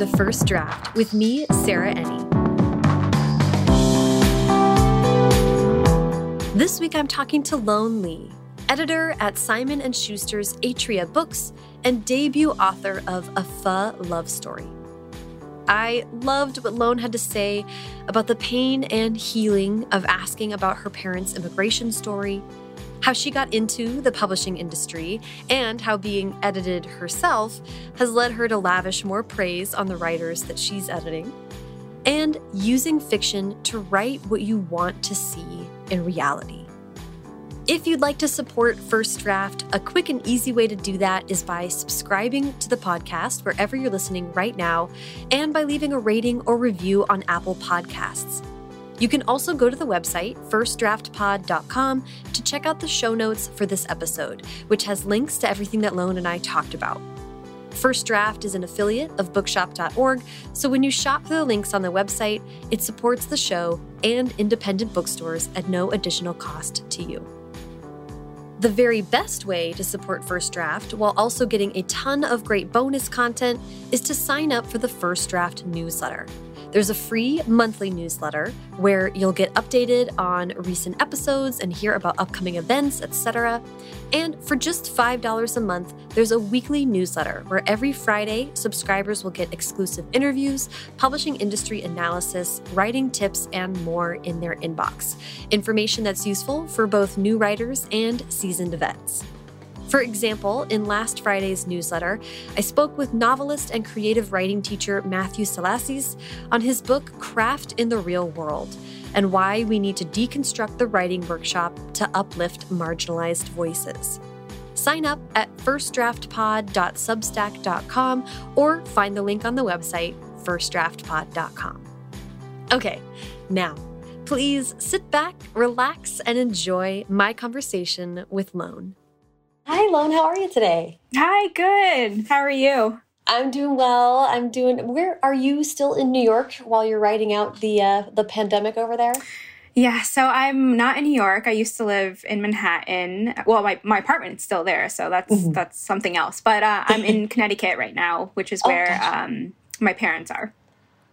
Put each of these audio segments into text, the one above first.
to First Draft with me, Sarah Enni. This week I'm talking to Loan Le, editor at Simon & Schuster's Atria Books and debut author of A Pho Love Story. I loved what Loan had to say about the pain and healing of asking about her parents' immigration story, how she got into the publishing industry, and how being edited herself has led her to lavish more praise on the writers that she's editing, and using fiction to write what you want to see in reality. If you'd like to support First Draft, a quick and easy way to do that is by subscribing to the podcast wherever you're listening right now and by leaving a rating or review on Apple Podcasts. You can also go to the website, firstdraftpod.com, to check out the show notes for this episode, which has links to everything that Loan and I talked about. First Draft is an affiliate of bookshop.org, so when you shop through the links on the website, it supports the show and independent bookstores at no additional cost to you. The very best way to support First Draft while also getting a ton of great bonus content is to sign up for the First Draft newsletter. There's a free monthly newsletter where you'll get updated on recent episodes and hear about upcoming events, etc. And for just $5 a month, there's a weekly newsletter where every Friday, subscribers will get exclusive interviews, publishing industry analysis, writing tips, and more in their inbox. Information that's useful for both new writers and seasoned vets. For example, in last Friday's newsletter, I spoke with novelist and creative writing teacher Matthew Salesses on his book Craft in the Real World and why we need to deconstruct the writing workshop to uplift marginalized voices. Sign up at firstdraftpod.substack.com or find the link on the website firstdraftpod.com. Okay, now, please sit back, relax, and enjoy my conversation with Loan. Hi, Loan. How are you today? Hi, good. How are you? I'm doing well. I'm doing. Where are you still in New York while you're writing out the uh, the pandemic over there? Yeah, so I'm not in New York. I used to live in Manhattan. Well, my, my apartment's still there, so that's mm -hmm. that's something else. But uh, I'm in Connecticut right now, which is oh, where gotcha. um, my parents are.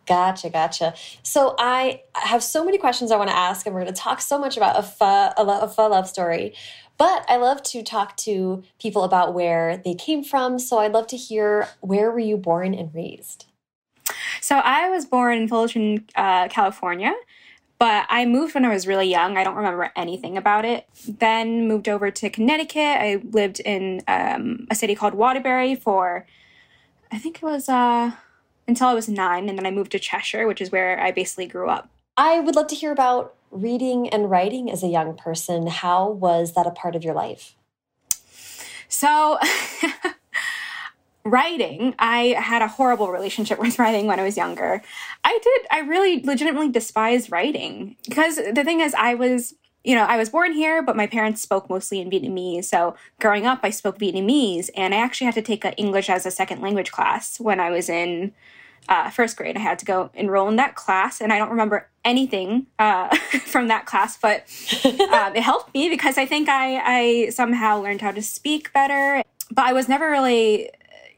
Gotcha, gotcha. So I have so many questions I want to ask, and we're going to talk so much about a pho, a, a pho love story. But I love to talk to people about where they came from. So I'd love to hear where were you born and raised? So I was born in Fullerton, uh, California, but I moved when I was really young. I don't remember anything about it. Then moved over to Connecticut. I lived in um, a city called Waterbury for, I think it was uh, until I was nine. And then I moved to Cheshire, which is where I basically grew up. I would love to hear about reading and writing as a young person. How was that a part of your life? So, writing, I had a horrible relationship with writing when I was younger. I did, I really legitimately despise writing because the thing is, I was, you know, I was born here, but my parents spoke mostly in Vietnamese. So growing up, I spoke Vietnamese, and I actually had to take an English as a second language class when I was in uh, first grade. I had to go enroll in that class, and I don't remember anything uh, from that class, but um, it helped me because I think I, I somehow learned how to speak better. But I was never really,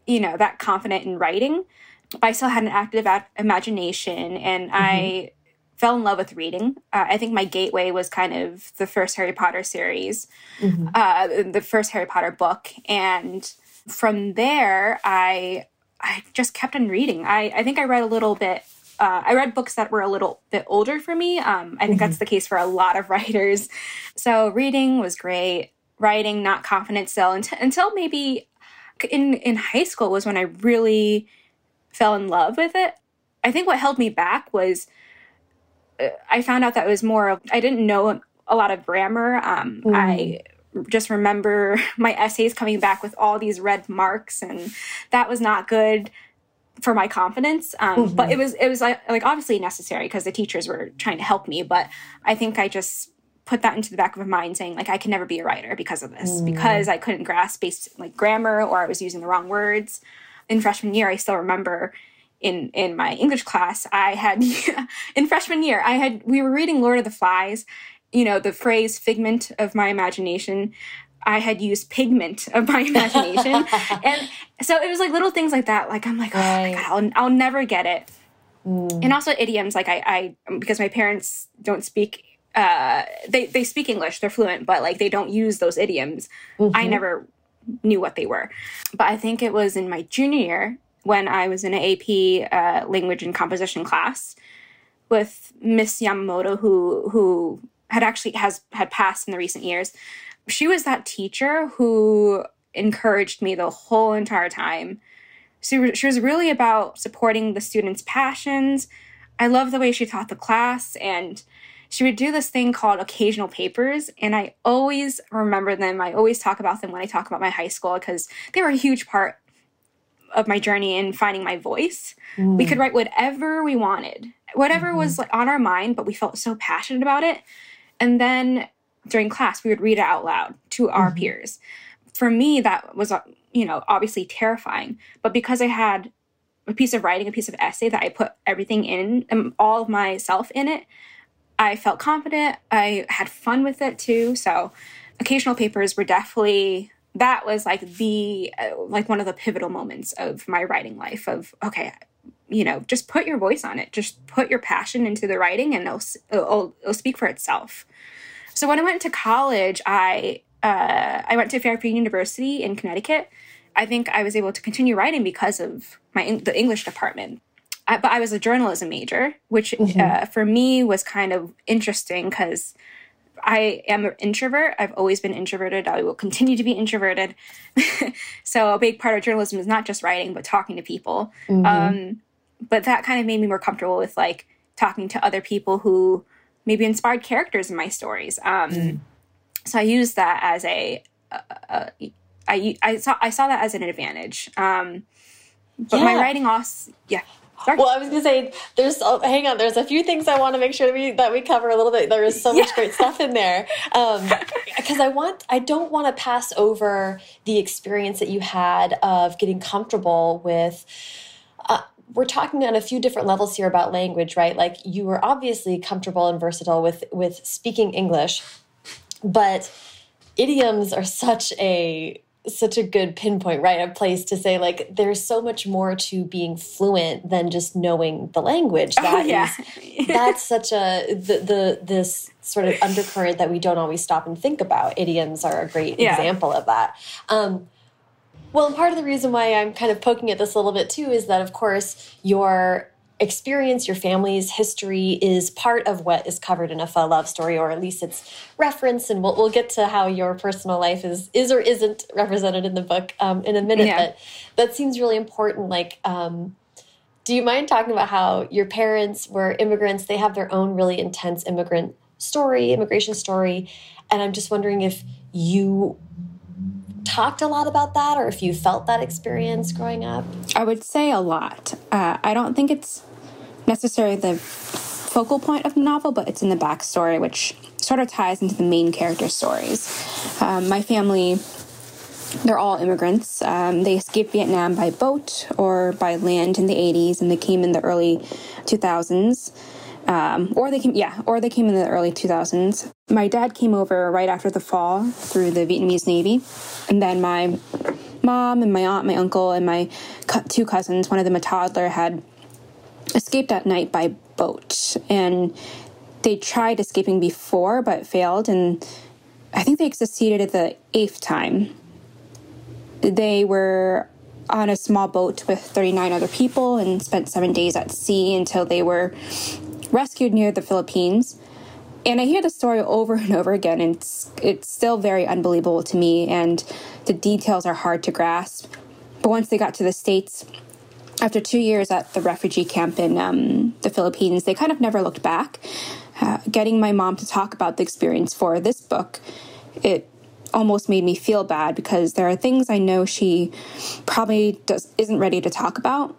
you know, that confident in writing. But I still had an active imagination, and mm-hmm. I fell in love with reading. Uh, I think my gateway was kind of the first Harry Potter series, mm-hmm. uh, the first Harry Potter book, and from there, I I just kept on reading. I, I think I read a little bit. Uh, I read books that were a little bit older for me. Um, I think mm-hmm. that's the case for a lot of writers. So reading was great. Writing, not confident still until, until maybe in in high school was when I really fell in love with it. I think what held me back was uh, I found out that it was more of I didn't know a lot of grammar. Um, mm. I just remember my essays coming back with all these red marks and that was not good for my confidence um, mm -hmm. but it was it was like, like obviously necessary because the teachers were trying to help me but i think i just put that into the back of my mind saying like i can never be a writer because of this mm. because i couldn't grasp basic like grammar or i was using the wrong words in freshman year i still remember in in my english class i had in freshman year i had we were reading lord of the flies you know, the phrase figment of my imagination I had used pigment of my imagination. and so it was like little things like that. Like I'm like, oh my God, I'll, I'll never get it. Mm. And also idioms, like I, I, because my parents don't speak, uh, they, they speak English, they're fluent, but like they don't use those idioms. Mm-hmm. I never knew what they were. But I think it was in my junior year when I was in an AP uh, language and composition class with Miss Yamamoto, who who had actually has had passed in the recent years. She was that teacher who encouraged me the whole entire time. So she was really about supporting the students' passions. I love the way she taught the class and she would do this thing called occasional papers and i always remember them i always talk about them when i talk about my high school because they were a huge part of my journey in finding my voice mm. we could write whatever we wanted whatever mm-hmm. was like on our mind but we felt so passionate about it and then during class, we would read it out loud to our mm-hmm. peers. For me, that was, uh, you know, obviously terrifying. But because I had a piece of writing, a piece of essay that I put everything in, and um, all of myself in it, I felt confident. I had fun with it too. So, occasional papers were definitely that was like the uh, like one of the pivotal moments of my writing life of okay you know just put your voice on it just put your passion into the writing and it'll, it'll, it'll speak for itself so when i went to college i uh, i went to fairfield university in connecticut i think i was able to continue writing because of my the english department I, but i was a journalism major which mm-hmm. uh, for me was kind of interesting because I am an introvert. I've always been introverted. I will continue to be introverted. so a big part of journalism is not just writing, but talking to people. Mm-hmm. Um, but that kind of made me more comfortable with like talking to other people who maybe inspired characters in my stories. Um, mm. So I used that as a, a, a I, I saw I saw that as an advantage. Um, but yeah. my writing also, yeah. Sorry. Well, I was gonna say there's oh, hang on. There's a few things I want to make sure that we that we cover a little bit. There is so much yeah. great stuff in there because um, I want I don't want to pass over the experience that you had of getting comfortable with we're talking on a few different levels here about language, right? Like you were obviously comfortable and versatile with with speaking English, but idioms are such a such a good pinpoint, right? A place to say like there's so much more to being fluent than just knowing the language. Oh, that oh, yeah. is, that's such a the the this sort of undercurrent that we don't always stop and think about. Idioms are a great yeah. example of that. Um, well, part of the reason why I'm kind of poking at this a little bit too is that, of course, your experience, your family's history is part of what is covered in a pho love story, or at least it's referenced. And we'll, we'll get to how your personal life is is or isn't represented in the book um, in a minute. Yeah. But that seems really important. Like, um, do you mind talking about how your parents were immigrants? They have their own really intense immigrant story, immigration story, and I'm just wondering if you talked a lot about that or if you felt that experience growing up? I would say a lot. Uh, I don't think it's necessarily the focal point of the novel, but it's in the backstory, which sort of ties into the main character stories. Um, my family, they're all immigrants. Um, they escaped Vietnam by boat or by land in the 80s, and they came in the early 2000s. Um, or they came, yeah, or they came in the early 2000s. My dad came over right after the fall through the Vietnamese Navy, and then my mom and my aunt, my uncle, and my two cousins, one of them a toddler, had escaped at night by boat, and they tried escaping before but failed, and I think they succeeded at the eighth time. They were on a small boat with 39 other people and spent seven days at sea until they were rescued near the Philippines. And I hear the story over and over again, and it's, it's still very unbelievable to me, and the details are hard to grasp. But once they got to the States, after two years at the refugee camp in um, the Philippines, they kind of never looked back. Uh, getting my mom to talk about the experience for this book, it almost made me feel bad because there are things I know she probably does isn't ready to talk about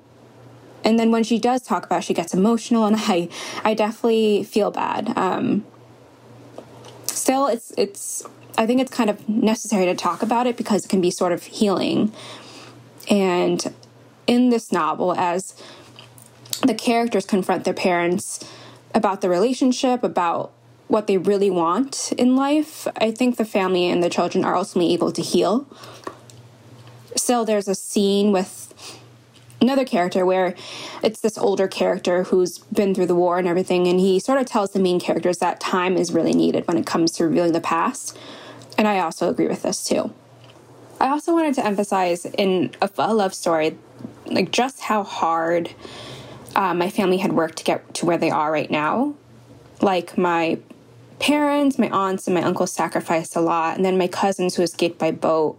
and then when she does talk about it, she gets emotional and i i definitely feel bad um still it's it's i think it's kind of necessary to talk about it because it can be sort of healing and in this novel as the characters confront their parents about the relationship about what they really want in life, I think the family and the children are ultimately able to heal. So there's a scene with another character where it's this older character who's been through the war and everything, and he sort of tells the main characters that time is really needed when it comes to revealing the past. And I also agree with this too. I also wanted to emphasize in a love story, like just how hard uh, my family had worked to get to where they are right now. Like my parents, my aunts, and my uncles sacrificed a lot, and then my cousins who escaped by boat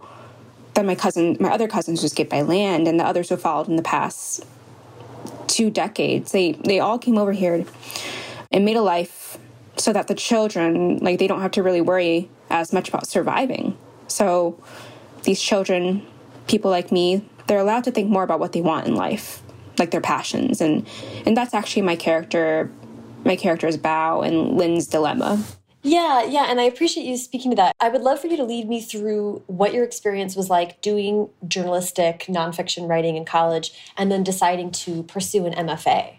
then my cousin, my other cousins just get by land, and the others who followed in the past two decades. They they all came over here and made a life so that the children, like, they don't have to really worry as much about surviving. So these children, people like me, they're allowed to think more about what they want in life, like their passions, and and that's actually my character, my character's Bao and Linh's dilemma. Yeah, yeah, and I appreciate you speaking to that. I would love for you to lead me through what your experience was like doing journalistic nonfiction writing in college and then deciding to pursue an MFA.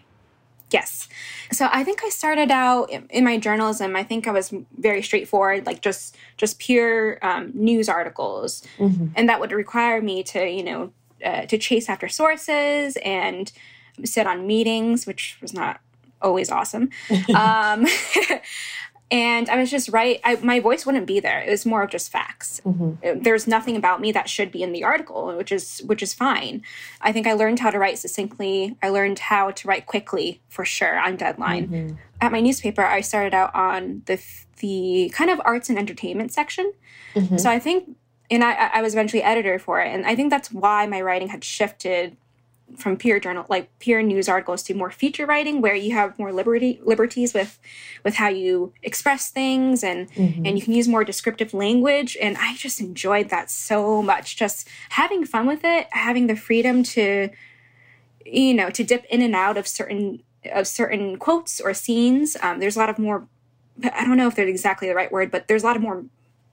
Yes. So I think I started out in my journalism. I think I was very straightforward, like just just pure um, news articles, mm -hmm. and that would require me to you know uh, to chase after sources and sit on meetings, which was not always awesome. um, and I was just right. I, my voice wouldn't be there. It was more of just facts. Mm-hmm. There's nothing about me that should be in the article, which is which is fine. I think I learned how to write succinctly. I learned how to write quickly for sure on deadline. Mm-hmm. At my newspaper, I started out on the the kind of arts and entertainment section. Mm-hmm. So I think, and I, I was eventually editor for it, and I think that's why my writing had shifted from peer journal like peer news articles to more feature writing where you have more liberty liberties with with how you express things and mm-hmm. and you can use more descriptive language. And i just enjoyed that so much just having fun with it having the freedom to you know to dip in and out of certain of certain quotes or scenes. Um, there's a lot of more i don't know if they're exactly the right word but there's a lot of more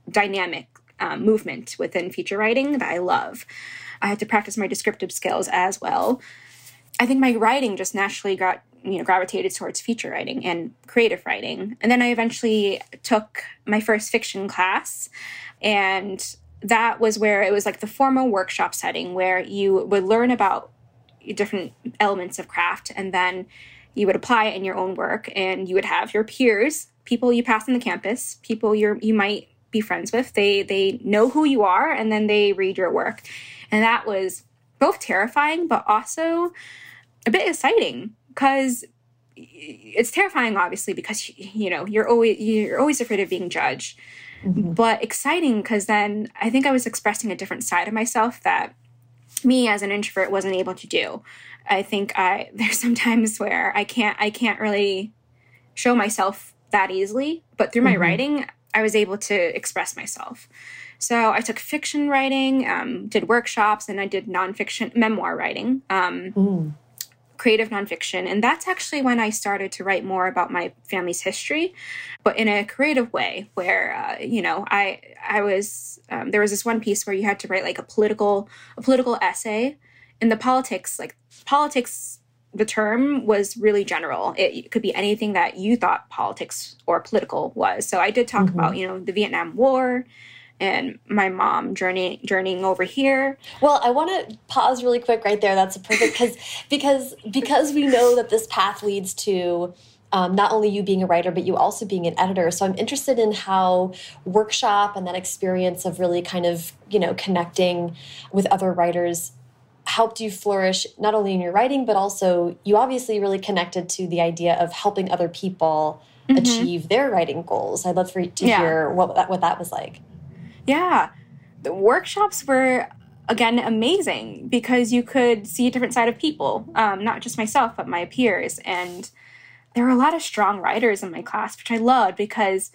dynamic um, movement within feature writing that i love I had to practice my descriptive skills as well. I think my writing just naturally got you know gravitated towards feature writing and creative writing and then i eventually took my first fiction class and that was where it was like the formal workshop setting where you would learn about different elements of craft and then you would apply it in your own work and you would have your peers people you pass on the campus people you're you might be friends with they they know who you are and then they read your work and that was both terrifying, but also a bit exciting because it's terrifying, obviously, because you know you're always you're always afraid of being judged. Mm-hmm. But exciting because then I think I was expressing a different side of myself that me as an introvert wasn't able to do. I think I there's some times where I can't I can't really show myself that easily, but through my mm-hmm. writing, I was able to express myself. So I took fiction writing, um, did workshops, and I did nonfiction memoir writing. Um. Creative nonfiction. And that's actually when I started to write more about my family's history, but in a creative way where, uh, you know, I, I was, um, there was this one piece where you had to write like a political, a political essay in the politics, like politics the term was really general. It could be anything that you thought politics or political was. So I did talk mm-hmm. about, you know, the Vietnam War and my mom journey journeying over here. Well, I want to pause really quick right there. That's a perfect because because because we know that this path leads to um, not only you being a writer, but you also being an editor. So I'm interested in how workshop and that experience of really kind of you know connecting with other writers helped you flourish not only in your writing, but also you obviously really connected to the idea of helping other people mm -hmm. achieve their writing goals. I'd love for you to yeah. hear what that, what that was like. Yeah. The workshops were again amazing because you could see a different side of people, um, not just myself, but my peers. And there were a lot of strong writers in my class, which I loved because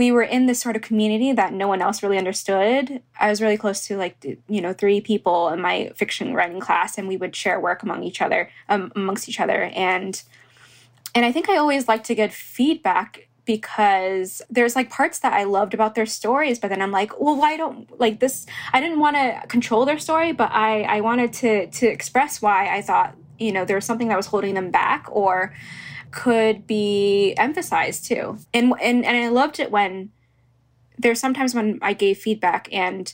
we were in this sort of community that no one else really understood. I was really close to like you know three people in my fiction writing class, and we would share work among each other, um, amongst each other, and and I think I always like to get feedback because there's like parts that I loved about their stories, but then I'm like, well, why don't like this? I didn't want to control their story, but I I wanted to to express why I thought you know there was something that was holding them back or could be emphasized too. And and and I loved it when there's sometimes when I gave feedback and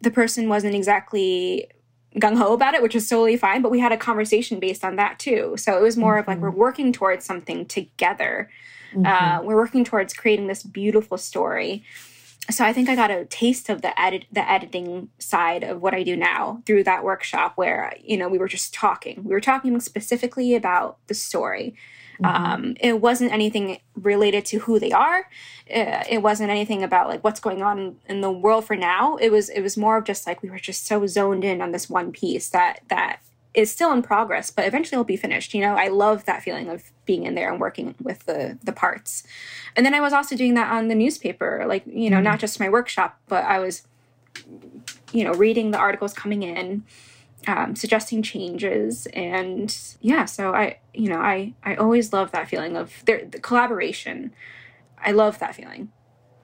the person wasn't exactly gung ho about it, which is totally fine. But we had a conversation based on that too. So it was more mm-hmm. of like we're mm-hmm. working towards something together. Mm-hmm. Uh, we're working towards creating this beautiful story. So I think I got a taste of the edit the editing side of what I do now through that workshop where you know we were just talking. We were talking specifically about the story. Mm-hmm. Um, it wasn't anything related to who they are. Uh, it wasn't anything about like what's going on in the world for now. It was it was more of just like we were just so zoned in on this one piece that that is still in progress, but eventually it'll be finished. You know, I love that feeling of being in there and working with the the parts. And then I was also doing that on the newspaper, like you know, mm-hmm. not just my workshop, but I was, you know, reading the articles coming in um, suggesting changes and yeah so i you know i i always love that feeling of the, the collaboration. I love that feeling.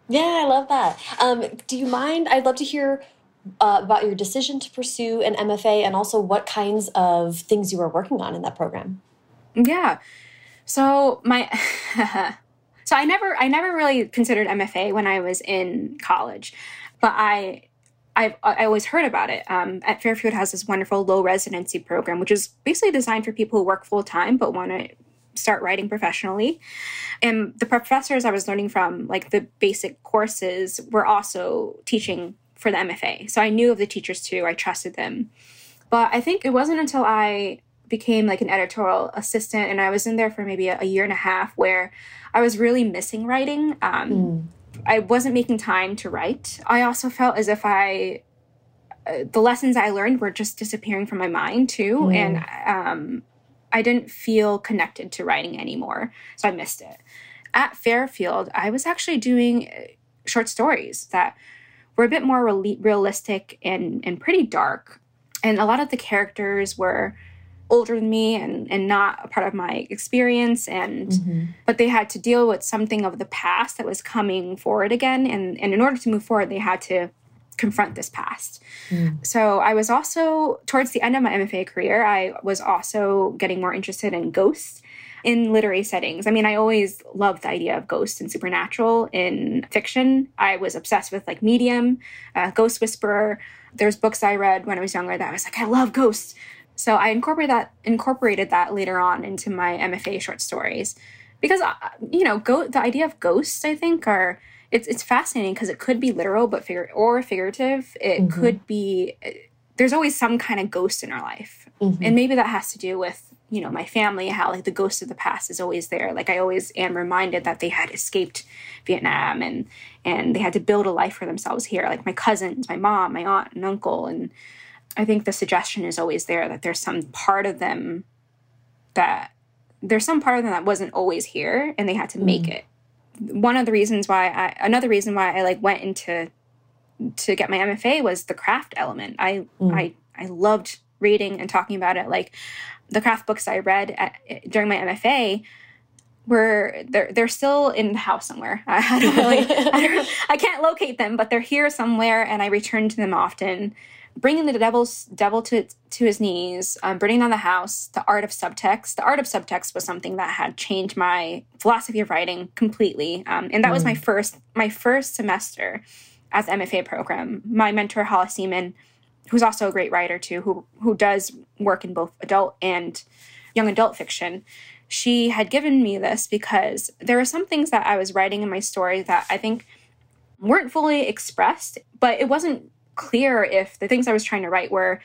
Yeah i love that. Um, do you mind i'd love to hear uh, about your decision to pursue an mfa and also what kinds of things you were working on in that program? Yeah. So my so i never i never really considered mfa when i was in college but i I've I always heard about it. Um, at Fairfield has this wonderful low residency program, which is basically designed for people who work full time but want to start writing professionally. And the professors I was learning from, like the basic courses, were also teaching for the MFA. So I knew of the teachers too. I trusted them. But I think it wasn't until I became like an editorial assistant and I was in there for maybe a, a year and a half where I was really missing writing. Um, mm I wasn't making time to write. I also felt as if I uh, the lessons I learned were just disappearing from my mind too, mm. and um, I didn't feel connected to writing anymore, so I missed it. At Fairfield, I was actually doing uh, short stories that were a bit more re- realistic and and pretty dark, and a lot of the characters were older than me and and not a part of my experience and mm-hmm. but they had to deal with something of the past that was coming forward again and and in order to move forward they had to confront this past. Mm. So I was also towards the end of my MFA career I was also getting more interested in ghosts in literary settings. I mean, I always loved the idea of ghosts and supernatural in fiction. I was obsessed with like Medium, uh, Ghost Whisperer. There's books I read when I was younger that I was like, I love ghosts. So I incorporated that incorporated that later on into my MFA short stories because uh, you know go the idea of ghosts I think are it's it's fascinating because it could be literal but figure or figurative. It mm-hmm. could be there's always some kind of ghost in our life, mm-hmm. and maybe that has to do with you know my family how like the ghost of the past is always there. Like I always am reminded that they had escaped Vietnam and and they had to build a life for themselves here. Like my cousins, my mom, my aunt and uncle and I think the suggestion is always there that there's some part of them that there's some part of them that wasn't always here and they had to make mm. it. One of the reasons why I another reason why I like went into to get my MFA was the craft element. I mm. I I loved reading and talking about it. Like the craft books I read at, during my MFA were they're they're still in the house somewhere. I, don't really I, don't, I can't locate them, but they're here somewhere, and I return to them often bringing the devil's devil to to his knees, um, burning down the house, the art of subtext. The art of subtext was something that had changed my philosophy of writing completely, um, and that mm. was my mm. first my first semester as MFA program. My mentor Hollis Seamon, who's also a great writer too, who who does work in both adult and young adult fiction. She had given me this because there were some things that I was writing in my story that I think weren't fully expressed, but it wasn't clear if the things I was trying to write were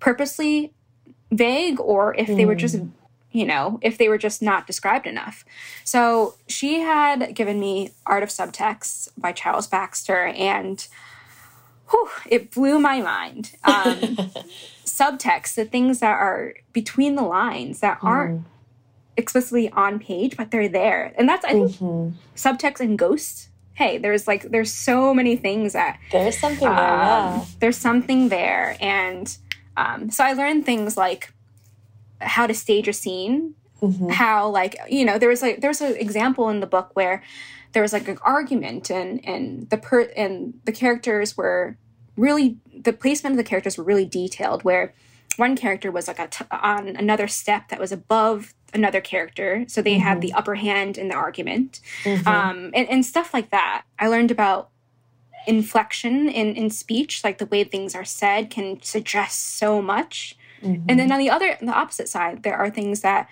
purposely vague or if mm. they were just hmm. you know if they were just not described enough so she had given me art of subtext by charles baxter and whew, it blew my mind um, subtext the things that are between the lines that aren't mm. explicitly on page but they're there and that's i think mm-hmm. subtext and ghosts hey, there's like there's so many things that there's something um, there. Yeah. There's something there, and um, so I learned things like how to stage a scene, mm-hmm. how like you know there was like there was an example in the book where there was like an argument and and the per and the characters were really the placement of the characters were really detailed where one character was like a t- on another step that was above another character, so they mm -hmm. have the upper hand in the argument, mm -hmm. um, and, and stuff like that. I learned about inflection in, in speech, like the way things are said, can suggest so much. Mm-hmm. And then on the other, the opposite side, there are things that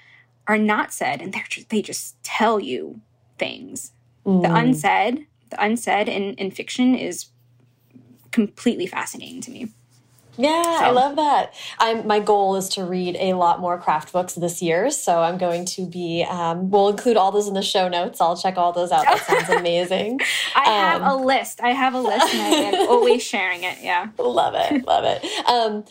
are not said, and they're just, they just tell you things. Mm. The unsaid, the unsaid in, in fiction is completely fascinating to me. Yeah, so. I love that. I'm, my goal is to read a lot more craft books this year. So I'm going to be, um, we'll include all those in the show notes. I'll check all those out. That sounds amazing. I um, have a list. I have a list and I'm always sharing it. Yeah. Love it. Love it. Um,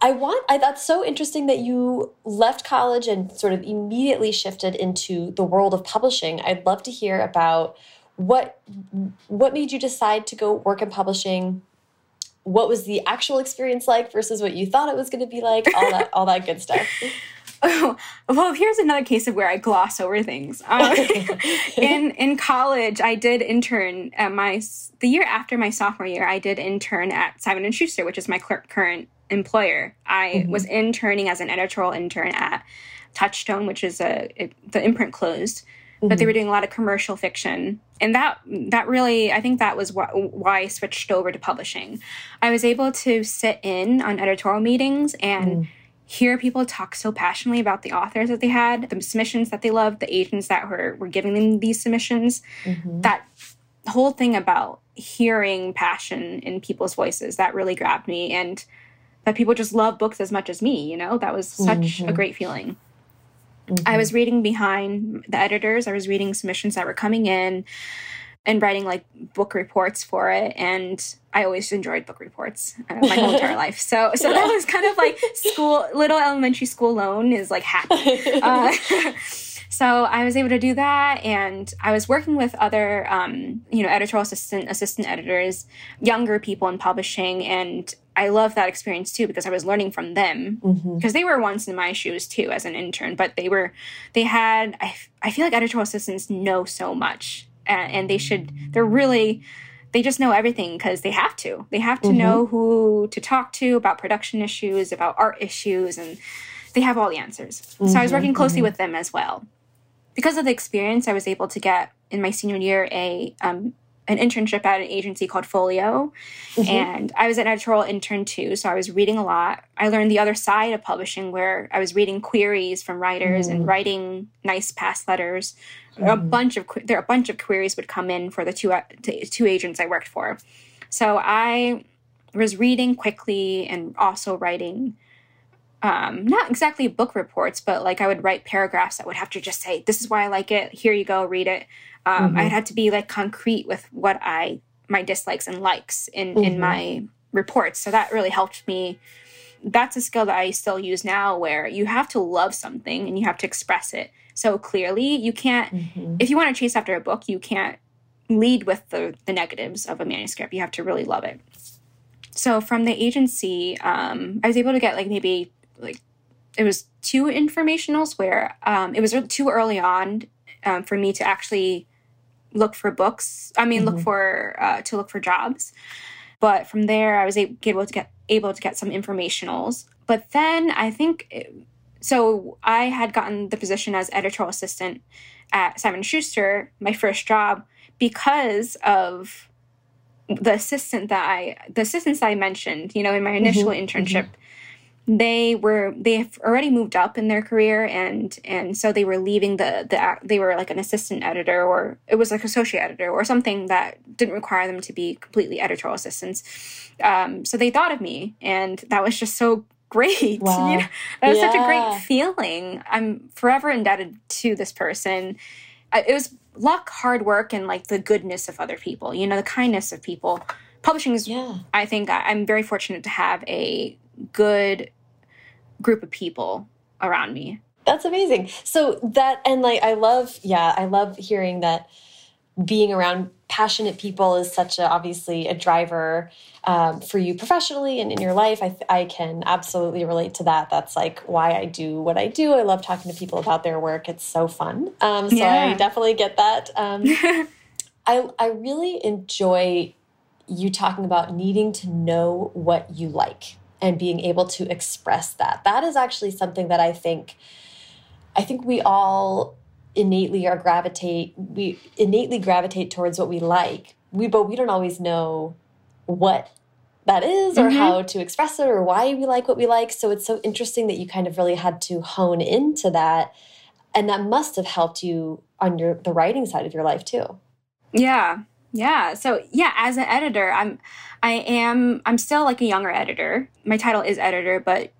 I want, I, that's so interesting that you left college and sort of immediately shifted into the world of publishing. I'd love to hear about what, what made you decide to go work in publishing? What was the actual experience like versus what you thought it was going to be like all that all that good stuff Oh, well, here's another case of where I gloss over things. Um, in in college, I did intern at my the year after my sophomore year. I did intern at Simon and Schuster, which is my current employer. I mm -hmm. was interning as an editorial intern at Touchstone, which is a it, the imprint closed mm-hmm. but they were doing a lot of commercial fiction and that that really i think that was wh- why i switched over to publishing i was able to sit in on editorial meetings and mm. hear people talk so passionately about the authors that they had the submissions that they loved the agents that were, were giving them these submissions mm-hmm. that whole thing about hearing passion in people's voices that really grabbed me and that people just love books as much as me you know that was such mm-hmm. a great feeling Mm -hmm. I was reading behind the editors. I was reading submissions that were coming in and writing like book reports for it. And I always enjoyed book reports uh, my whole entire life. So, so that was kind of like school, little elementary school Loan is like happy. Uh, so I was able to do that, and I was working with other, um, you know, editorial assistant, assistant editors, younger people in publishing, and I love that experience too because I was learning from them because mm-hmm. they were once in my shoes too as an intern, but they were they had I, I feel like editorial assistants know so much and, and they should they're really they just know everything because they have to they have to mm-hmm. know who to talk to about production issues about art issues and they have all the answers mm-hmm. so I was working mm-hmm. closely mm-hmm. with them as well because of the experience I was able to get in my senior year a um, an internship at an agency called Folio. Mm-hmm. And I was an editorial intern too. So I was reading a lot. I learned the other side of publishing where I was reading queries from writers mm-hmm. and writing nice past letters. Mm-hmm. A bunch of there a bunch of queries would come in for the two two agents I worked for. So I was reading quickly and also writing um, not exactly book reports, but like I would write paragraphs that would have to just say, "This is why I like it. Here you go, read it." Um, mm-hmm. I had to be like concrete with what I my dislikes and likes in mm-hmm. in my reports. So that really helped me. That's a skill that I still use now, where you have to love something and you have to express it so clearly. You can't, mm-hmm. if you want to chase after a book, you can't lead with the the negatives of a manuscript. You have to really love it. So from the agency, um, I was able to get like maybe like it was two informationals where um, it was too early on um, for me to actually look for books. I mean, mm -hmm. look mm-hmm. for uh, to look for jobs. But from there, I was able to get able to get some informationals. But then I think it, so. I had gotten the position as editorial assistant at Simon Schuster, my first job, because of the assistant that I the assistants I mentioned. You know, in my initial mm -hmm. internship. Mm -hmm they were they've already moved up in their career and and so they were leaving the the they were like an assistant editor or it was like associate editor or something that didn't require them to be completely editorial assistants um, so they thought of me and that was just so great wow. you know? that was yeah. such a great feeling i'm forever indebted to this person it was luck hard work and like the goodness of other people you know the kindness of people publishing is yeah i think i'm very fortunate to have a good group of people around me. That's amazing. So that and like I love yeah, I love hearing that being around passionate people is such a obviously a driver um, for you professionally and in your life. I, I can absolutely relate to that. That's like why I do what I do. I love talking to people about their work. It's so fun. Um, so yeah. I definitely get that. Um, I I really enjoy you talking about needing to know what you like and being able to express that. That is actually something that I think I think we all innately are gravitate we innately gravitate towards what we like. We but we don't always know what that is or mm -hmm. how to express it or why we like what we like. So it's so interesting that you kind of really had to hone into that. And that must have helped you on your the writing side of your life too. Yeah. Yeah. So yeah, as an editor, I'm I am I'm still like a younger editor. My title is editor, but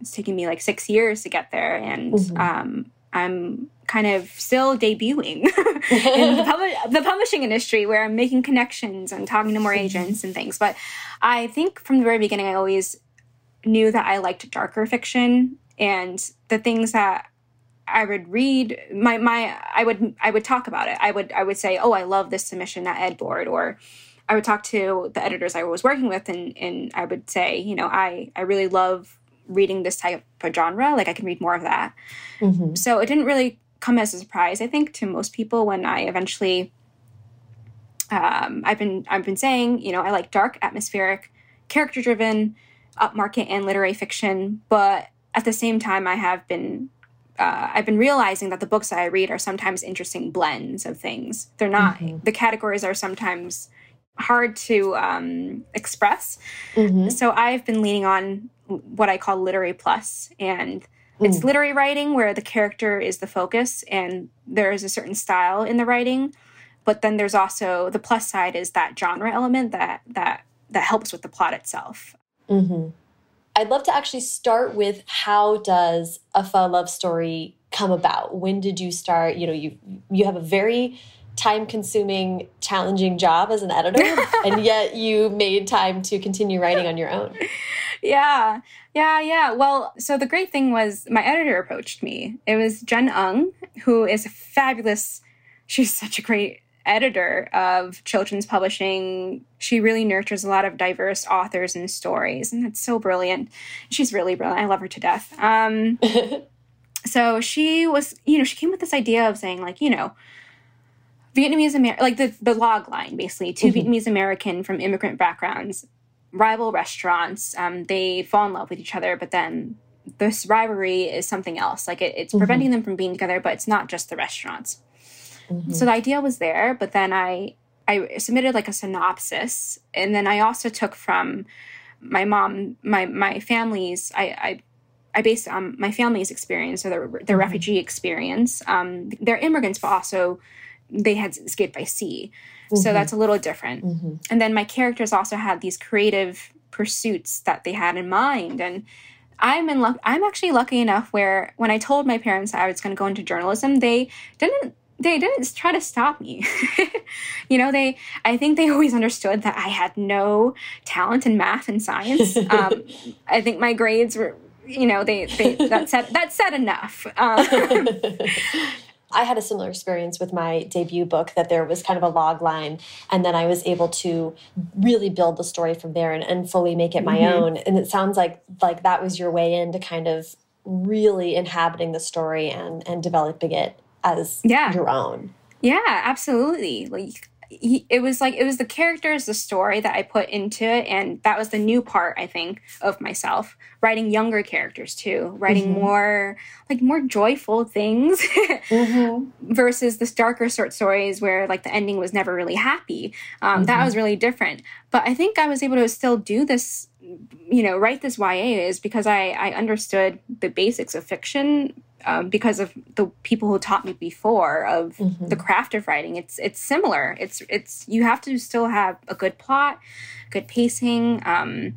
it's taken me like six years to get there. And mm -hmm. um I'm kind of still debuting in the, pub the, publishing industry where I'm making connections and talking to more mm-hmm. agents and things. But I think from the very beginning, I always knew that I liked darker fiction and the things that I would read my my I would I would talk about it. I would I would say, "Oh, I love this submission at Ed Board," or I would talk to the editors I was working with, and and I would say, you know, I I really love reading this type of genre. Like I can read more of that. Mm -hmm. So it didn't really come as a surprise, I think, to most people when I eventually um, I've been I've been saying, you know, I like dark, atmospheric, character-driven, upmarket and literary fiction, but at the same time, I have been uh, I've been realizing that the books that I read are sometimes interesting blends of things. They're not mm -hmm. the categories are sometimes hard to um, express. Mm -hmm. So I've been leaning on what I call literary plus, and it's mm. literary writing where the character is the focus and there is a certain style in the writing. But then there's also the plus side is that genre element that that that helps with the plot itself. Mm -hmm. I'd love to actually start with how does a pho love story come about? When did you start? You know, you you have a very time consuming, challenging job as an editor, and yet you made time to continue writing on your own. yeah, yeah, yeah. Well, so the great thing was my editor approached me. It was Jen Ung, who is a fabulous, she's such a great editor of children's publishing. She really nurtures a lot of diverse authors and stories, and that's so brilliant. She's really brilliant. I love her to death. Um, so she was, you know, she came with this idea of saying, like, you know, Vietnamese American, like the, the log line, basically, 2 mm -hmm. Vietnamese American from immigrant backgrounds rival restaurants. Um, they fall in love with each other, but then this rivalry is something else. Like it, it's mm -hmm. preventing them from being together, but it's not just the restaurants. Mm -hmm. So the idea was there, but then I I submitted like a synopsis, and then I also took from my mom, my my family's. I I, I based on my family's experience or their their mm -hmm. refugee experience. Um, they're immigrants, but also they had escaped by sea. Mm -hmm. So that's a little different. Mm -hmm. And then my characters also had these creative pursuits that they had in mind. And I'm in luck. I'm actually lucky enough where when I told my parents I was going to go into journalism, they didn't they didn't try to stop me. you know, they I think they always understood that I had no talent in math and science. Um, I think my grades were, you know, they, they that said that said enough. Um, I had a similar experience with my debut book that there was kind of a log line and then I was able to really build the story from there and, and fully make it my mm -hmm. own. And it sounds like like that was your way in to kind of really inhabiting the story and and developing it as yeah. your own. Yeah, absolutely. Like he, it was like it was the characters the story that i put into it and that was the new part i think of myself writing younger characters too writing mm -hmm. more like more joyful things mm -hmm. versus the darker short stories where like the ending was never really happy um, mm -hmm. that mm-hmm. was really different but i think i was able to still do this you know write this ya is because i i understood the basics of fiction um, because of the people who taught me before of mm -hmm. the craft of writing. It's it's similar. It's it's you have to still have a good plot, good pacing, um,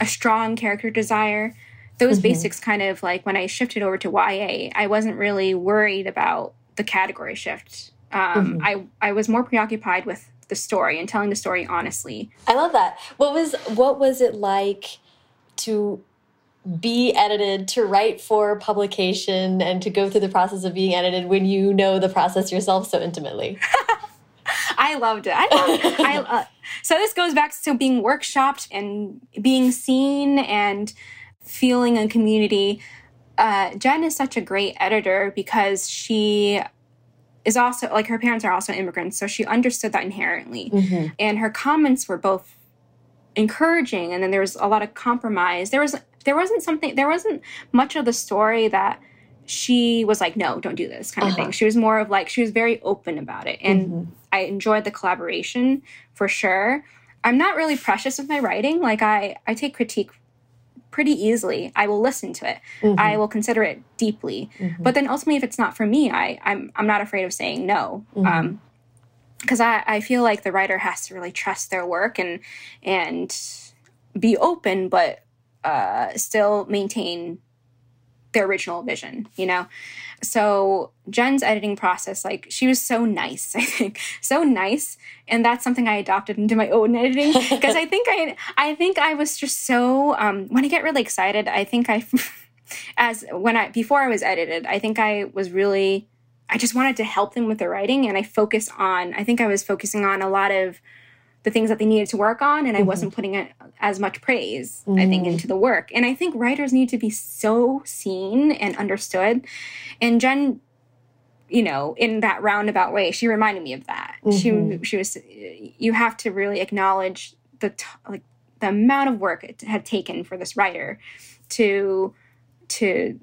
a strong character desire. Those mm -hmm. basics kind of like when I shifted over to YA, I wasn't really worried about the category shift. Um, mm -hmm. I I was more preoccupied with the story and telling the story honestly. I love that. What was what was it like to be edited to write for publication and to go through the process of being edited when you know the process yourself so intimately? I loved it. I loved it. I, uh, so this goes back to being workshopped and being seen and feeling a community. Uh, Jen is such a great editor because she is also like her parents are also immigrants, so she understood that inherently. Mm -hmm. And her comments were both encouraging, and then there was a lot of compromise. There was there wasn't something there wasn't much of the story that she was like, no, don't do this kind uh -huh. of thing. Uh-huh. She was more of like, she was very open about it. And mm -hmm. I enjoyed the collaboration for sure. I'm not really precious with my writing. Like I, I take critique pretty easily. I will listen to it. Mm -hmm. I will consider it deeply. Mm -hmm. But then ultimately, if it's not for me, I, I'm, I'm not afraid of saying no. Mm -hmm. Um, because I, I feel like the writer has to really trust their work and and be open, but uh, still maintain their original vision, you know? So Jen's editing process, like she was so nice, I think. So nice. And that's something I adopted into my own editing. Because I think I I think I was just so um when I get really excited, I think I as when I before I was edited, I think I was really I just wanted to help them with their writing and I focus on I think I was focusing on a lot of the things that they needed to work on and mm -hmm. I wasn't putting it as much praise mm -hmm. I think into the work. And I think writers need to be so seen and understood. And Jen you know, in that roundabout way, she reminded me of that. Mm -hmm. She mm-hmm. she was you have to really acknowledge the like the amount of work it had taken for this writer to to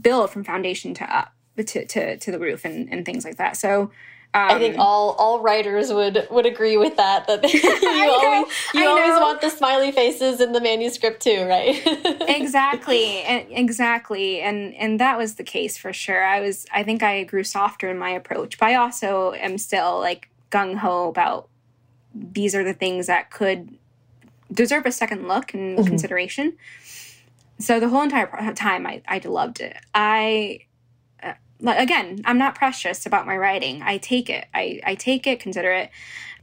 build from foundation to up to to to the roof and and things like that. So um, I think um, all all writers would would agree with that. That you always you always want the smiley faces in the manuscript too, right? exactly, exactly, and and that was the case for sure. I was I think I grew softer in my approach, but I also am still like gung ho about these are the things that could deserve a second look and mm -hmm. consideration. So the whole entire time, I I loved it. I again, I'm not precious about my writing. I take it. I, I take it, consider it.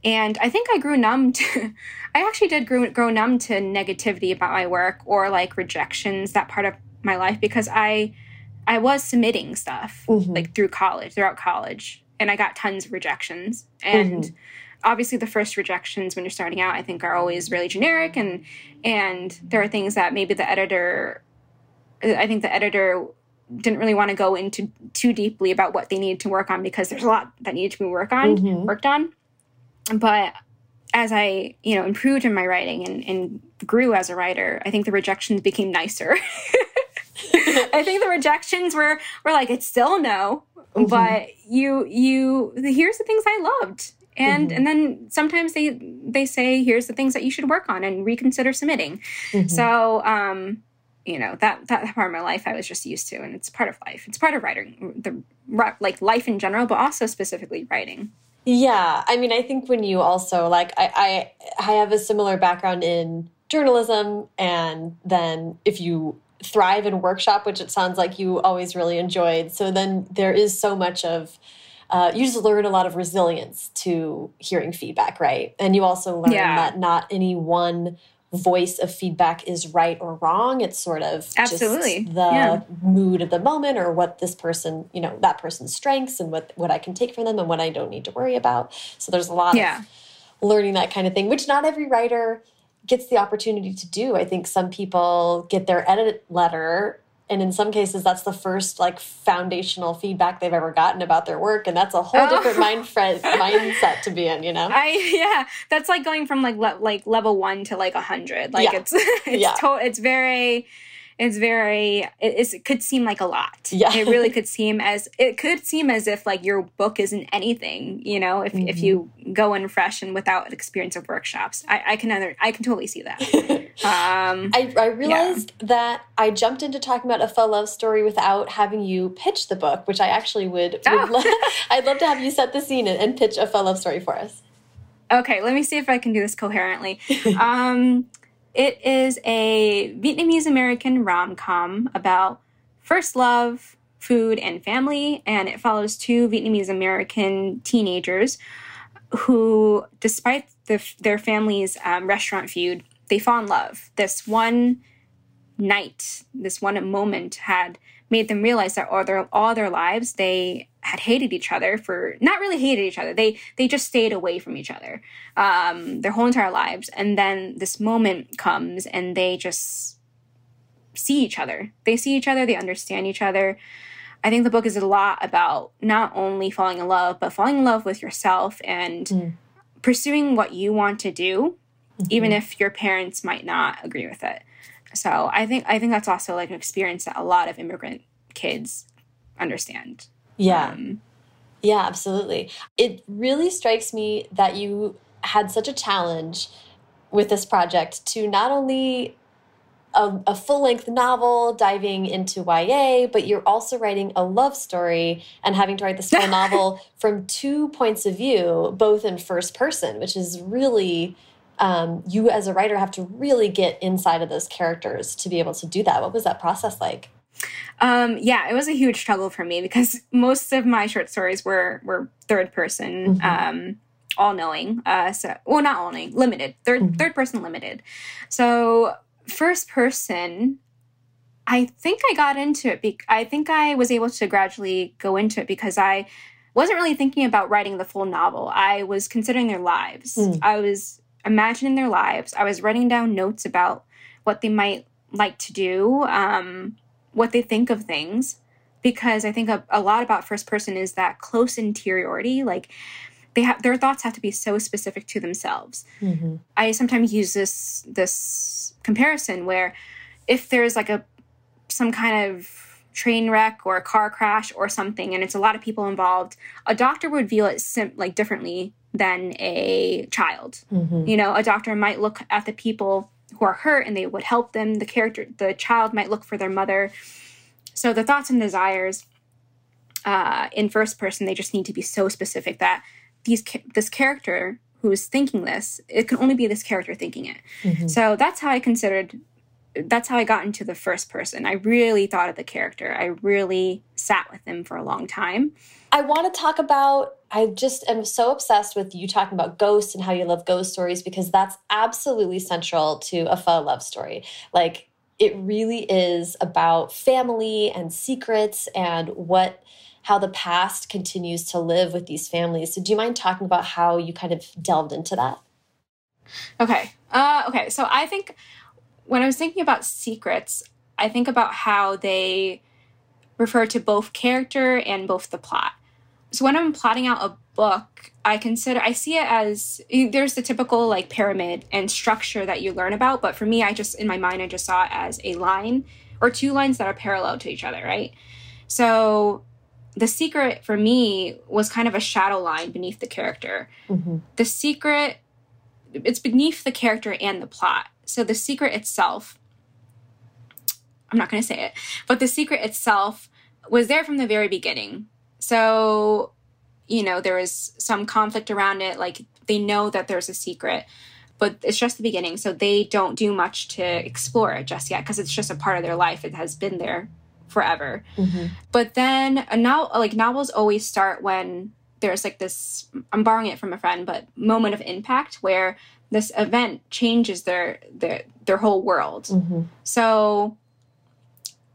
And I think I grew numb to, I actually did grow, grow numb to negativity about my work or like rejections, that part of my life, because I, I was submitting stuff mm-hmm. like through college, throughout college, and I got tons of rejections. And mm-hmm. obviously the first rejections when you're starting out, I think are always really generic and, and there are things that maybe the editor, I think the editor didn't really want to go into too deeply about what they needed to work on because there's a lot that needed to be work on mm-hmm. worked on but as i you know improved in my writing and, and grew as a writer i think the rejections became nicer i think the rejections were were like it's still no mm-hmm. but you you here's the things i loved and mm-hmm. and then sometimes they they say here's the things that you should work on and reconsider submitting mm-hmm. so um you know that that part of my life I was just used to, and it's part of life. It's part of writing, the like life in general, but also specifically writing. Yeah, I mean, I think when you also like, I I, I have a similar background in journalism, and then if you thrive in workshop, which it sounds like you always really enjoyed, so then there is so much of. Uh, you just learn a lot of resilience to hearing feedback, right? And you also learn yeah. that not any one voice of feedback is right or wrong. It's sort of absolutely the yeah. mood of the moment or what this person, you know, that person's strengths and what what I can take from them and what I don't need to worry about. So there's a lot yeah. of learning that kind of thing, which not every writer gets the opportunity to do. I think some people get their edit letter and in some cases that's the first like foundational feedback they've ever gotten about their work and that's a whole oh. different mind mindset to be in you know i yeah that's like going from like le like level one to like a hundred like yeah. it's it's yeah. it's very it's very it, it could seem like a lot yeah it really could seem as it could seem as if like your book isn't anything you know if, mm -hmm. if you mm-hmm. go in fresh and without experience of workshops i, I can other i can totally see that um I, I realized yeah. that i jumped into talking about a Phở love story without having you pitch the book which i actually would, would oh. i'd love to have you set the scene and, and pitch a Phở love story for us okay let me see if i can do this coherently um it is a Vietnamese American rom com about first love, food, and family, and it follows two Vietnamese American teenagers who, despite the, their family's um, restaurant feud, they fall in love. This one night, this one moment had made them realize that all their all their lives they had hated each other for not really hated each other. They they just stayed away from each other um, their whole entire lives, and then this moment comes, and they just see each other. They see each other. They understand each other. I think the book is a lot about not only falling in love, but falling in love with yourself and mm. pursuing what you want to do, mm -hmm. even if your parents might not agree with it. So I think I think that's also like an experience that a lot of immigrant kids understand. Yeah. Um, yeah, absolutely. It really strikes me that you had such a challenge with this project to not only a, a full length novel diving into YA, but you're also writing a love story and having to write this novel from two points of view, both in first person, which is really, um, you as a writer have to really get inside of those characters to be able to do that. What was that process like? Um, yeah, it was a huge struggle for me because most of my short stories were were third person. Mm -hmm. um, all knowing uh so well not all knowing limited 3rd mm -hmm. third person limited so first person, I think I got into it. I think I was able to gradually go into it because I wasn't really thinking about writing the full novel. I was considering their lives. Mm. I was imagining their lives. I was writing down notes about what they might like to do, um, what they think of things. Because I think a, a lot about first person is that close interiority. Like they have their thoughts have to be so specific to themselves. Mm -hmm. I sometimes use this this comparison where if there's like a some kind of train wreck or a car crash or something and it's a lot of people involved a doctor would view it sim- like differently than a child mm-hmm. you know a doctor might look at the people who are hurt and they would help them the character the child might look for their mother so the thoughts and desires uh, in first person they just need to be so specific that these this character who's thinking this, it can only be this character thinking it. Mm -hmm. So that's how I considered that's how I got into the first person. I really thought of the character. I really sat with him for a long time. I want to talk about I just am so obsessed with you talking about ghosts and how you love ghost stories because that's absolutely central to a pho love story. Like it really is about family and secrets and what how the past continues to live with these families. So do you mind talking about how you kind of delved into that? Okay. Uh, okay. So I think when I was thinking about secrets, I think about how they refer to both character and both the plot. So when I'm plotting out a book, I consider I see it as there's the typical like pyramid and structure that you learn about, but for me I just in my mind I just saw it as a line or two lines that are parallel to each other, right? So the secret for me was kind of a shadow line beneath the character. Mm-hmm. The secret, it's beneath the character and the plot. So the secret itself, I'm not going to say it, but the secret itself was there from the very beginning. So, you know, there is some conflict around it. Like they know that there's a secret, but it's just the beginning. So they don't do much to explore it just yet because it's just a part of their life. It has been there forever. Mm-hmm. But then a novel, like novels always start when there's like this, I'm borrowing it from a friend, but moment of impact where this event changes their their their whole world. Mm-hmm. So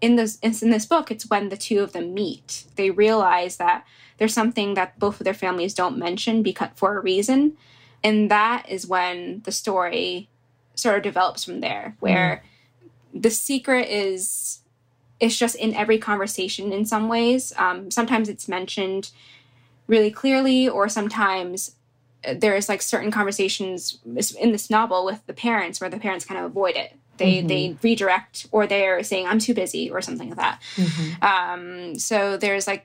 in this in this book, it's when the two of them meet. They realize that there's something that both of their families don't mention because for a reason, and that is when the story sort of develops from there, where mm. the secret is it's just in every conversation in some ways. Um, sometimes it's mentioned really clearly, or sometimes uh, there's like certain conversations in this novel with the parents where the parents kind of avoid it. They mm -hmm. they redirect, or they're saying I'm too busy, or something like that. Mm -hmm. um, so there's like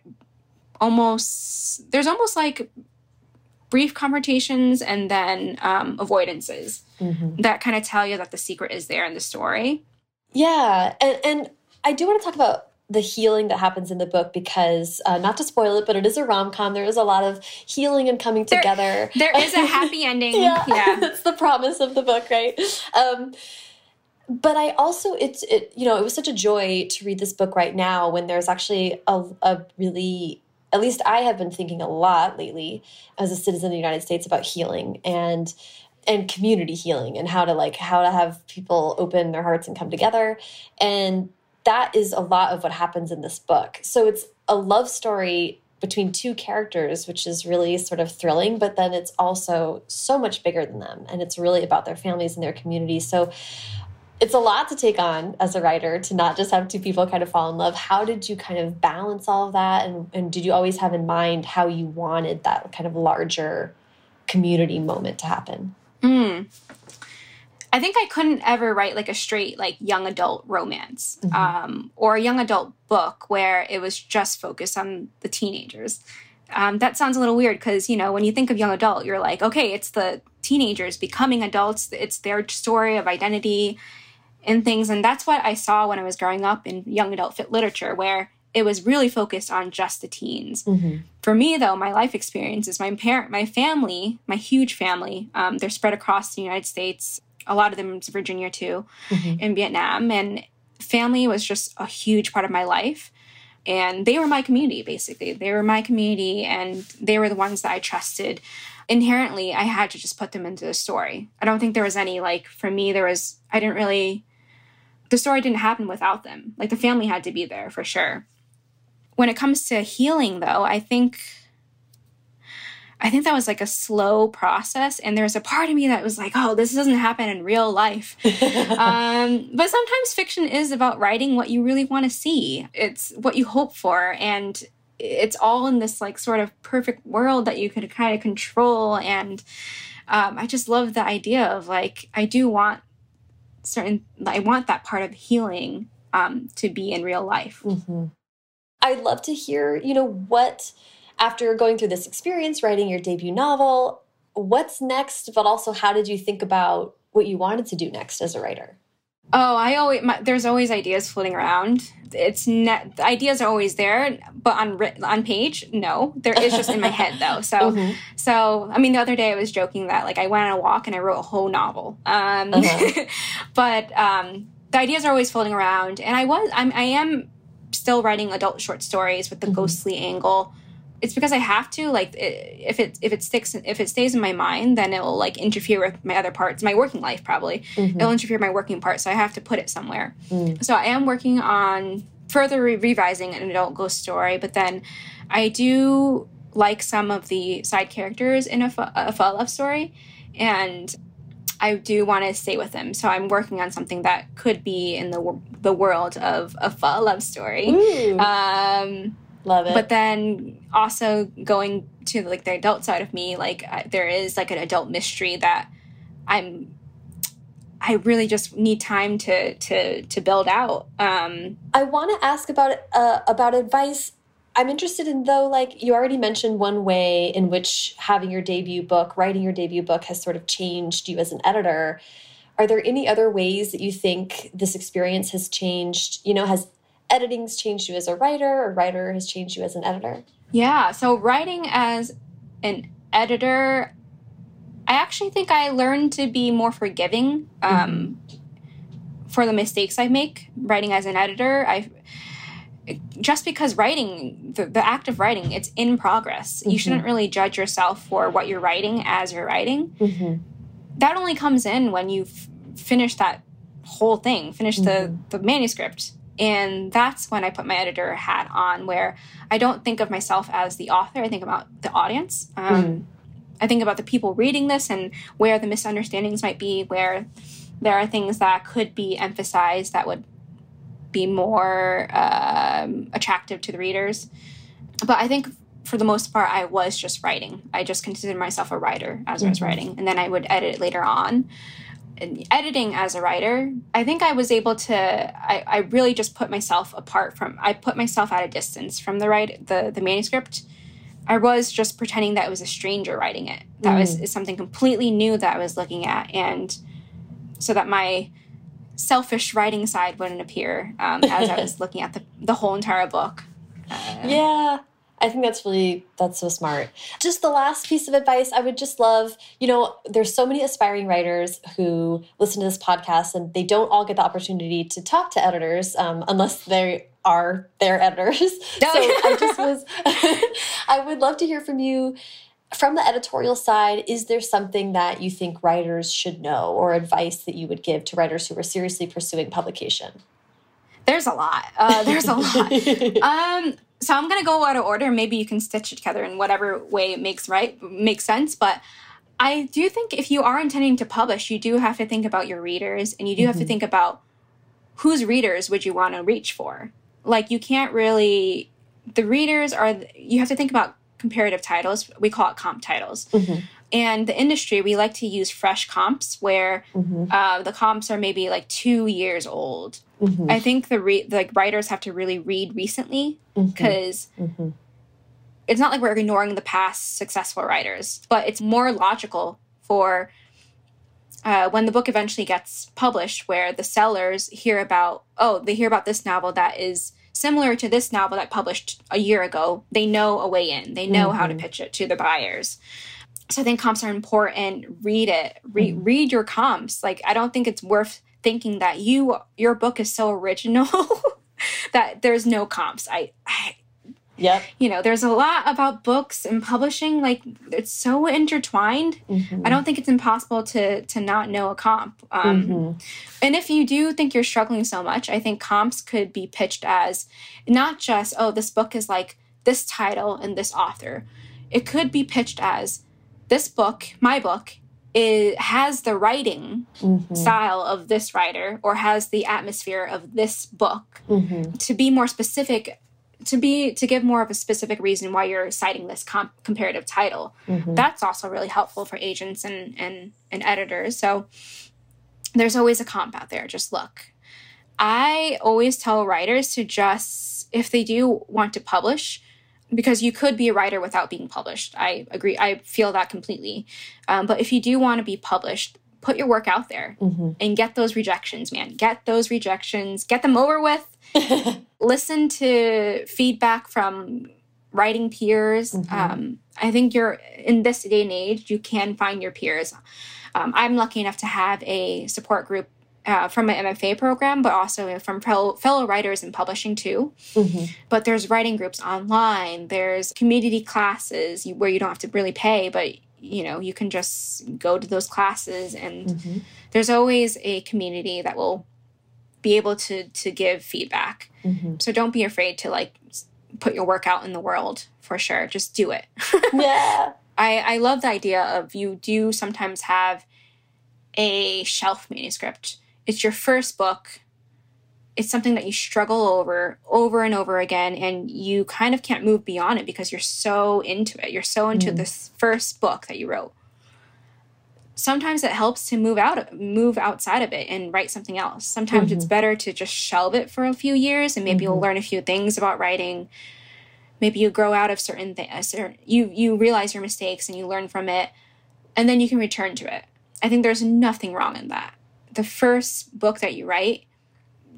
almost there's almost like brief confrontations and then um, avoidances mm -hmm. that kind of tell you that the secret is there in the story. Yeah, and, and I do want to talk about the healing that happens in the book because uh, not to spoil it but it is a rom-com there is a lot of healing and coming there, together there is a happy ending yeah, yeah. that's the promise of the book right um, but i also it's it you know it was such a joy to read this book right now when there's actually a, a really at least i have been thinking a lot lately as a citizen of the united states about healing and and community healing and how to like how to have people open their hearts and come together and that is a lot of what happens in this book. So it's a love story between two characters, which is really sort of thrilling, but then it's also so much bigger than them. And it's really about their families and their communities. So it's a lot to take on as a writer to not just have two people kind of fall in love. How did you kind of balance all of that? And, and did you always have in mind how you wanted that kind of larger community moment to happen? Mm. I think I couldn't ever write like a straight like young adult romance mm-hmm. um, or a young adult book where it was just focused on the teenagers. Um, that sounds a little weird because you know when you think of young adult, you're like, okay, it's the teenagers becoming adults. It's their story of identity and things, and that's what I saw when I was growing up in young adult fit literature, where it was really focused on just the teens. Mm-hmm. For me, though, my life experience is my parent, my family, my huge family. Um, they're spread across the United States. A lot of them in Virginia too, mm-hmm. in Vietnam, and family was just a huge part of my life. And they were my community, basically. They were my community, and they were the ones that I trusted. Inherently, I had to just put them into the story. I don't think there was any like for me. There was I didn't really. The story didn't happen without them. Like the family had to be there for sure. When it comes to healing though i think i think that was like a slow process and there's a part of me that was like oh this doesn't happen in real life. Um, but sometimes fiction is about writing what you really want to see. It's what you hope for and it's all in this like sort of perfect world that you could kind of control and um, i just love the idea of like i do want certain i want that part of healing um, to be in real life mm -hmm. I'd love to hear, you know, what, after going through this experience, writing your debut novel, what's next, but also how did you think about what you wanted to do next as a writer? Oh, I always my, there's always ideas floating around. It's net ideas are always there, but on on page, no. There is just in my head though. So mm -hmm. so I mean, the other day I was joking that like I went on a walk and I wrote a whole novel. Um, uh -huh. but um, the ideas are always floating around, and I was I'm I am still writing adult short stories with the mm-hmm. ghostly angle it's because I have to. Like, if it if it sticks if it stays in my mind, then it will like interfere with my other parts, my working life probably. Mm-hmm. It'll interfere with my working part, so I have to put it somewhere. Mm. So I am working on further re- revising an adult ghost story, but then I do like some of the side characters in a, a Phở love story, and I do want to stay with them. So I'm working on something that could be in the the world of a Phở love story. Um, Love it. But then also going to like the adult side of me, like there is like an adult mystery that I'm. I really just need time to to to build out. Um, I want to ask about uh, about advice I'm interested in though, like you already mentioned one way in which having your debut book, writing your debut book has sort of changed you as an editor. Are there any other ways that you think this experience has changed? You know, has editing's changed you as a writer or writer has changed you as an editor? Yeah, so writing as an editor, I actually think I learned to be more forgiving um, mm -hmm. for the mistakes I make. Writing as an editor, I just because writing the, the act of writing it's in progress mm-hmm. you shouldn't really judge yourself for what you're writing as you're writing mm-hmm. that only comes in when you've finished that whole thing finished mm-hmm. the the manuscript and that's when i put my editor hat on where i don't think of myself as the author i think about the audience um, mm. i think about the people reading this and where the misunderstandings might be where there are things that could be emphasized that would be more um, attractive to the readers. But I think for the most part, I was just writing. I just considered myself a writer as mm-hmm. I was mm-hmm. writing, and then I would edit later on. Editing as a writer, I think I was able to. I, I really just put myself apart from. I put myself at a distance from the write the the manuscript. I was just pretending that it was a stranger writing it. That mm. was something completely new that I was looking at, and so that my selfish writing side wouldn't appear um, as I was looking at the, the whole entire book. Uh, yeah. I think that's really that's so smart. Just the last piece of advice I would just love, you know, there's so many aspiring writers who listen to this podcast and they don't all get the opportunity to talk to editors um, unless they are their editors. so I just was I would love to hear from you from the editorial side, is there something that you think writers should know or advice that you would give to writers who are seriously pursuing publication? There's a lot. Uh, there's a lot. um, so I'm gonna go out of order. Maybe you can stitch it together in whatever way it makes right makes sense. But I do think if you are intending to publish, you do have to think about your readers, and you do mm -hmm. have to mm-hmm. think about whose readers would you want to reach for. Like you can't really. The readers are. You have to think about comparative titles. We call it comp titles. Mm-hmm. and the industry, we like to use fresh comps where mm-hmm. uh, the comps are maybe like two years old. Mm-hmm. I think the re- like writers have to really read recently because mm-hmm. mm-hmm. it's not like we're ignoring the past successful writers, but it's more logical for uh, when the book eventually gets published, where the sellers hear about, oh, they hear about this novel that is similar to this novel that published a year ago. They know a way in. They know how to pitch it to the buyers so I think comps are important. Read it. Re- mm. Read your comps. Like I don't think it's worth thinking that you your book is so original that there's no comps. I, I Yep. You know, there's a lot about books and publishing. Like it's so intertwined. Mm-hmm. I don't think it's impossible to to not know a comp. Um, mm-hmm. And if you do think you're struggling so much, I think comps could be pitched as not just oh, this book is like this title and this author. It could be pitched as this book, my book, it has the writing mm-hmm. style of this writer or has the atmosphere of this book. Mm-hmm. To be more specific, to be to give more of a specific reason why you're citing this comp- comparative title. Mm-hmm. That's also really helpful for agents and and and editors. So there's always a comp out there. Just look. I always tell writers to just if they do want to publish, because you could be a writer without being published. I agree. I feel that completely. Um, but if you do want to be published, put your work out there mm-hmm. and get those rejections, man. Get those rejections, get them over with. Listen to feedback from writing peers. Mm-hmm. Um, I think you're in this day and age, you can find your peers. Um, I'm lucky enough to have a support group uh, from my MFA program, but also from fellow, fellow writers in publishing too. Mm-hmm. But there's writing groups online. There's community classes where you don't have to really pay, but you know you can just go to those classes, and mm-hmm. there's always a community that will be able to to give feedback. Mm-hmm. So don't be afraid to like put your work out in the world for sure. Just do it. yeah. I, I love the idea of you do sometimes have a shelf manuscript it's your first book. It's something that you struggle over over and over again and you kind of can't move beyond it because you're so into it. You're so into mm. this first book that you wrote. Sometimes it helps to move out move outside of it and write something else. Sometimes mm-hmm. it's better to just shelve it for a few years and maybe mm-hmm. you'll learn a few things about writing. Maybe you grow out of certain things you you realize your mistakes and you learn from it and then you can return to it. I think there's nothing wrong in that the first book that you write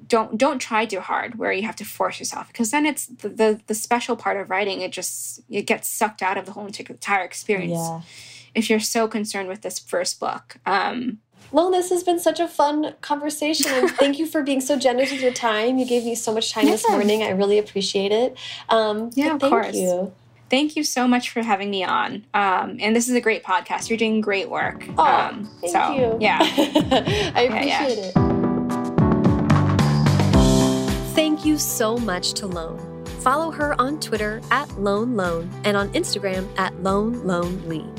don't don't try too hard where you have to force yourself because then it's the, the, the special part of writing it just it gets sucked out of the whole entire experience yeah. if you're so concerned with this first book um well, this has been such a fun conversation, and thank you for being so generous with your time. You gave me so much time yeah. this morning. I really appreciate it. Um, yeah, of thank course. You. Thank you so much for having me on. Um, and this is a great podcast. You're doing great work. Oh, um, thank so, you. Yeah. I appreciate yeah, yeah. it. Thank you so much to Loan. Follow her on Twitter at Loan Loan and on Instagram at Loan Loan Le.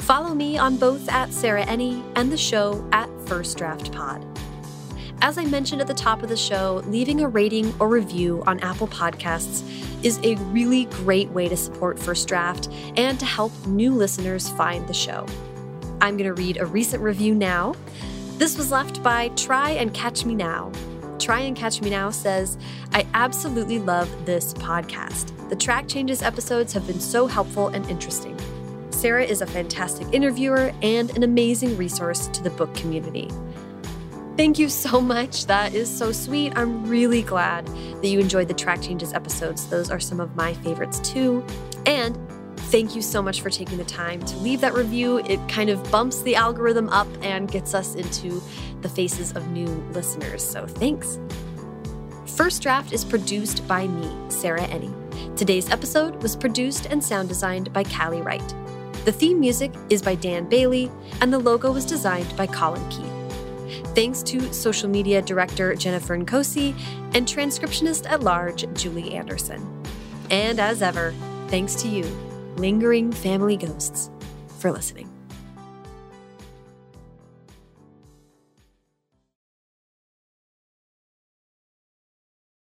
Follow me on both at Sarah Enni and the show at First Draft Pod. As I mentioned at the top of the show, leaving a rating or review on Apple Podcasts is a really great way to support First Draft and to help new listeners find the show. I'm going to read a recent review now. This was left by Try and Catch Me Now. Try and Catch Me Now says, I absolutely love this podcast. The track changes episodes have been so helpful and interesting. Sarah is a fantastic interviewer and an amazing resource to the book community. Thank you so much. That is so sweet. I'm really glad that you enjoyed the track changes episodes. Those are some of my favorites too. And thank you so much for taking the time to leave that review. It kind of bumps the algorithm up and gets us into the faces of new listeners. So thanks. First Draft is produced by me, Sarah Enni. Today's episode was produced and sound designed by Callie Wright. The theme music is by Dan Bailey, and the logo was designed by Colin Keith. Thanks to social media director Jennifer Nkosi and transcriptionist at large Julie Anderson. And as ever, thanks to you, lingering family ghosts, for listening.